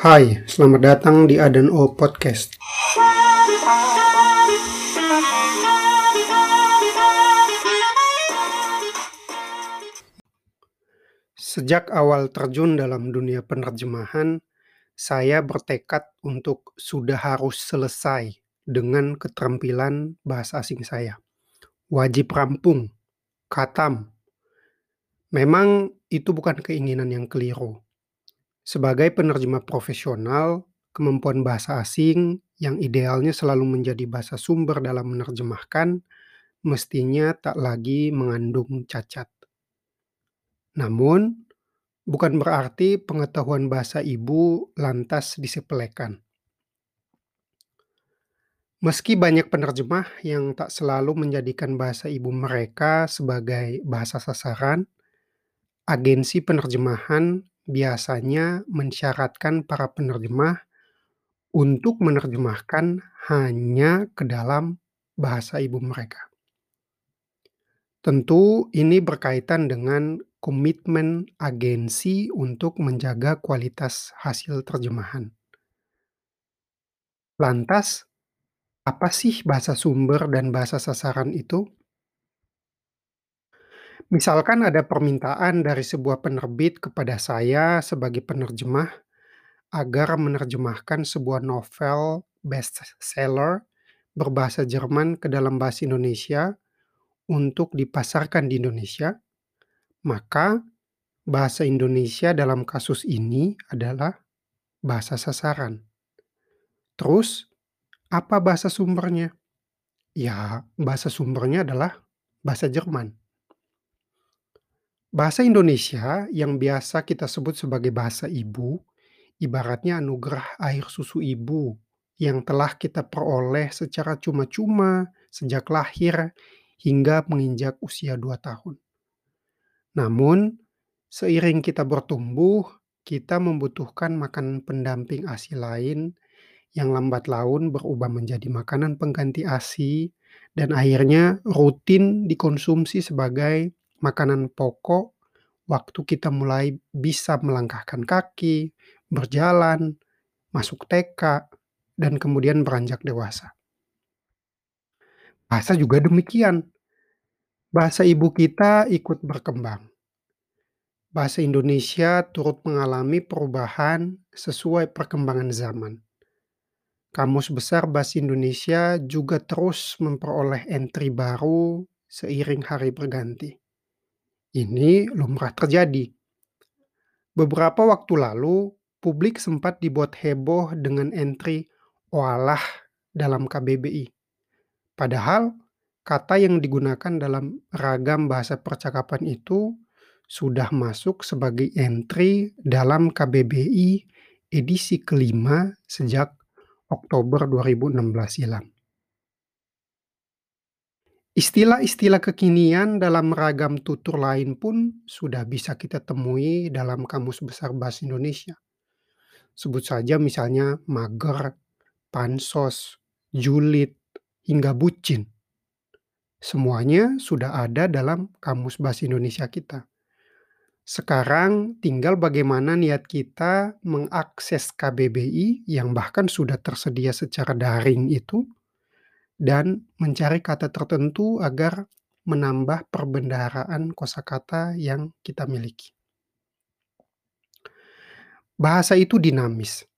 Hai, selamat datang di Adan O Podcast. Sejak awal terjun dalam dunia penerjemahan, saya bertekad untuk sudah harus selesai dengan keterampilan bahasa asing saya. Wajib rampung, katam. Memang itu bukan keinginan yang keliru. Sebagai penerjemah profesional, kemampuan bahasa asing yang idealnya selalu menjadi bahasa sumber dalam menerjemahkan mestinya tak lagi mengandung cacat. Namun, bukan berarti pengetahuan bahasa ibu lantas disepelekan. Meski banyak penerjemah yang tak selalu menjadikan bahasa ibu mereka sebagai bahasa sasaran, agensi penerjemahan biasanya mensyaratkan para penerjemah untuk menerjemahkan hanya ke dalam bahasa ibu mereka. Tentu ini berkaitan dengan komitmen agensi untuk menjaga kualitas hasil terjemahan. Lantas, apa sih bahasa sumber dan bahasa sasaran itu? Misalkan ada permintaan dari sebuah penerbit kepada saya sebagai penerjemah agar menerjemahkan sebuah novel bestseller berbahasa Jerman ke dalam bahasa Indonesia untuk dipasarkan di Indonesia, maka bahasa Indonesia dalam kasus ini adalah bahasa sasaran. Terus, apa bahasa sumbernya? Ya, bahasa sumbernya adalah bahasa Jerman. Bahasa Indonesia yang biasa kita sebut sebagai bahasa ibu, ibaratnya anugerah air susu ibu yang telah kita peroleh secara cuma-cuma sejak lahir hingga menginjak usia 2 tahun. Namun, seiring kita bertumbuh, kita membutuhkan makanan pendamping ASI lain yang lambat laun berubah menjadi makanan pengganti ASI dan akhirnya rutin dikonsumsi sebagai makanan pokok waktu kita mulai bisa melangkahkan kaki, berjalan, masuk TK, dan kemudian beranjak dewasa. Bahasa juga demikian. Bahasa ibu kita ikut berkembang. Bahasa Indonesia turut mengalami perubahan sesuai perkembangan zaman. Kamus Besar Bahasa Indonesia juga terus memperoleh entry baru seiring hari berganti. Ini lumrah terjadi. Beberapa waktu lalu, publik sempat dibuat heboh dengan entry "oalah" dalam KBBI. Padahal, kata yang digunakan dalam ragam bahasa percakapan itu sudah masuk sebagai entry dalam KBBI edisi kelima sejak Oktober 2016 silam. Istilah-istilah kekinian dalam ragam tutur lain pun sudah bisa kita temui dalam Kamus Besar Bahasa Indonesia. Sebut saja misalnya mager, pansos, julid, hingga bucin. Semuanya sudah ada dalam Kamus Bahasa Indonesia kita. Sekarang tinggal bagaimana niat kita mengakses KBBI yang bahkan sudah tersedia secara daring itu dan mencari kata tertentu agar menambah perbendaharaan kosakata yang kita miliki. Bahasa itu dinamis.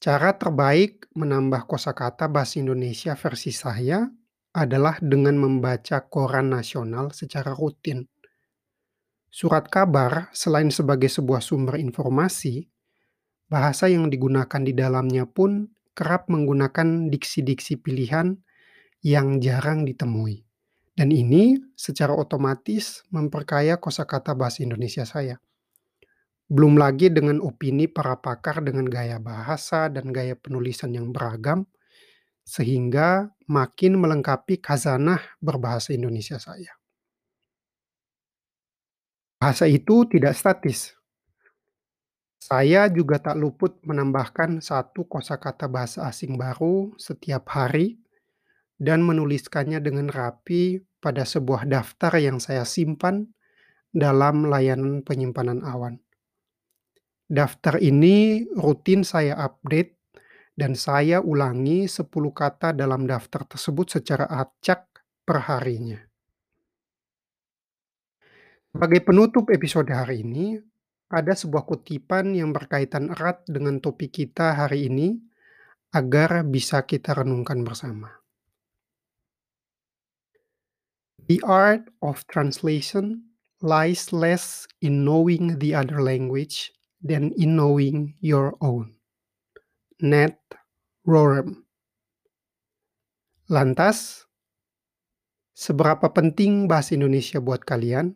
Cara terbaik menambah kosakata bahasa Indonesia versi saya adalah dengan membaca koran nasional secara rutin. Surat kabar, selain sebagai sebuah sumber informasi, bahasa yang digunakan di dalamnya pun kerap menggunakan diksi-diksi pilihan yang jarang ditemui. Dan ini secara otomatis memperkaya kosakata bahasa Indonesia saya. Belum lagi dengan opini para pakar dengan gaya bahasa dan gaya penulisan yang beragam, sehingga makin melengkapi khazanah berbahasa Indonesia saya. Bahasa itu tidak statis. Saya juga tak luput menambahkan satu kosakata bahasa asing baru setiap hari dan menuliskannya dengan rapi pada sebuah daftar yang saya simpan dalam layanan penyimpanan awan. Daftar ini rutin saya update dan saya ulangi 10 kata dalam daftar tersebut secara acak per harinya. Sebagai penutup episode hari ini, ada sebuah kutipan yang berkaitan erat dengan topik kita hari ini agar bisa kita renungkan bersama. The art of translation lies less in knowing the other language than in knowing your own. Ned Rorem. Lantas, seberapa penting bahasa Indonesia buat kalian?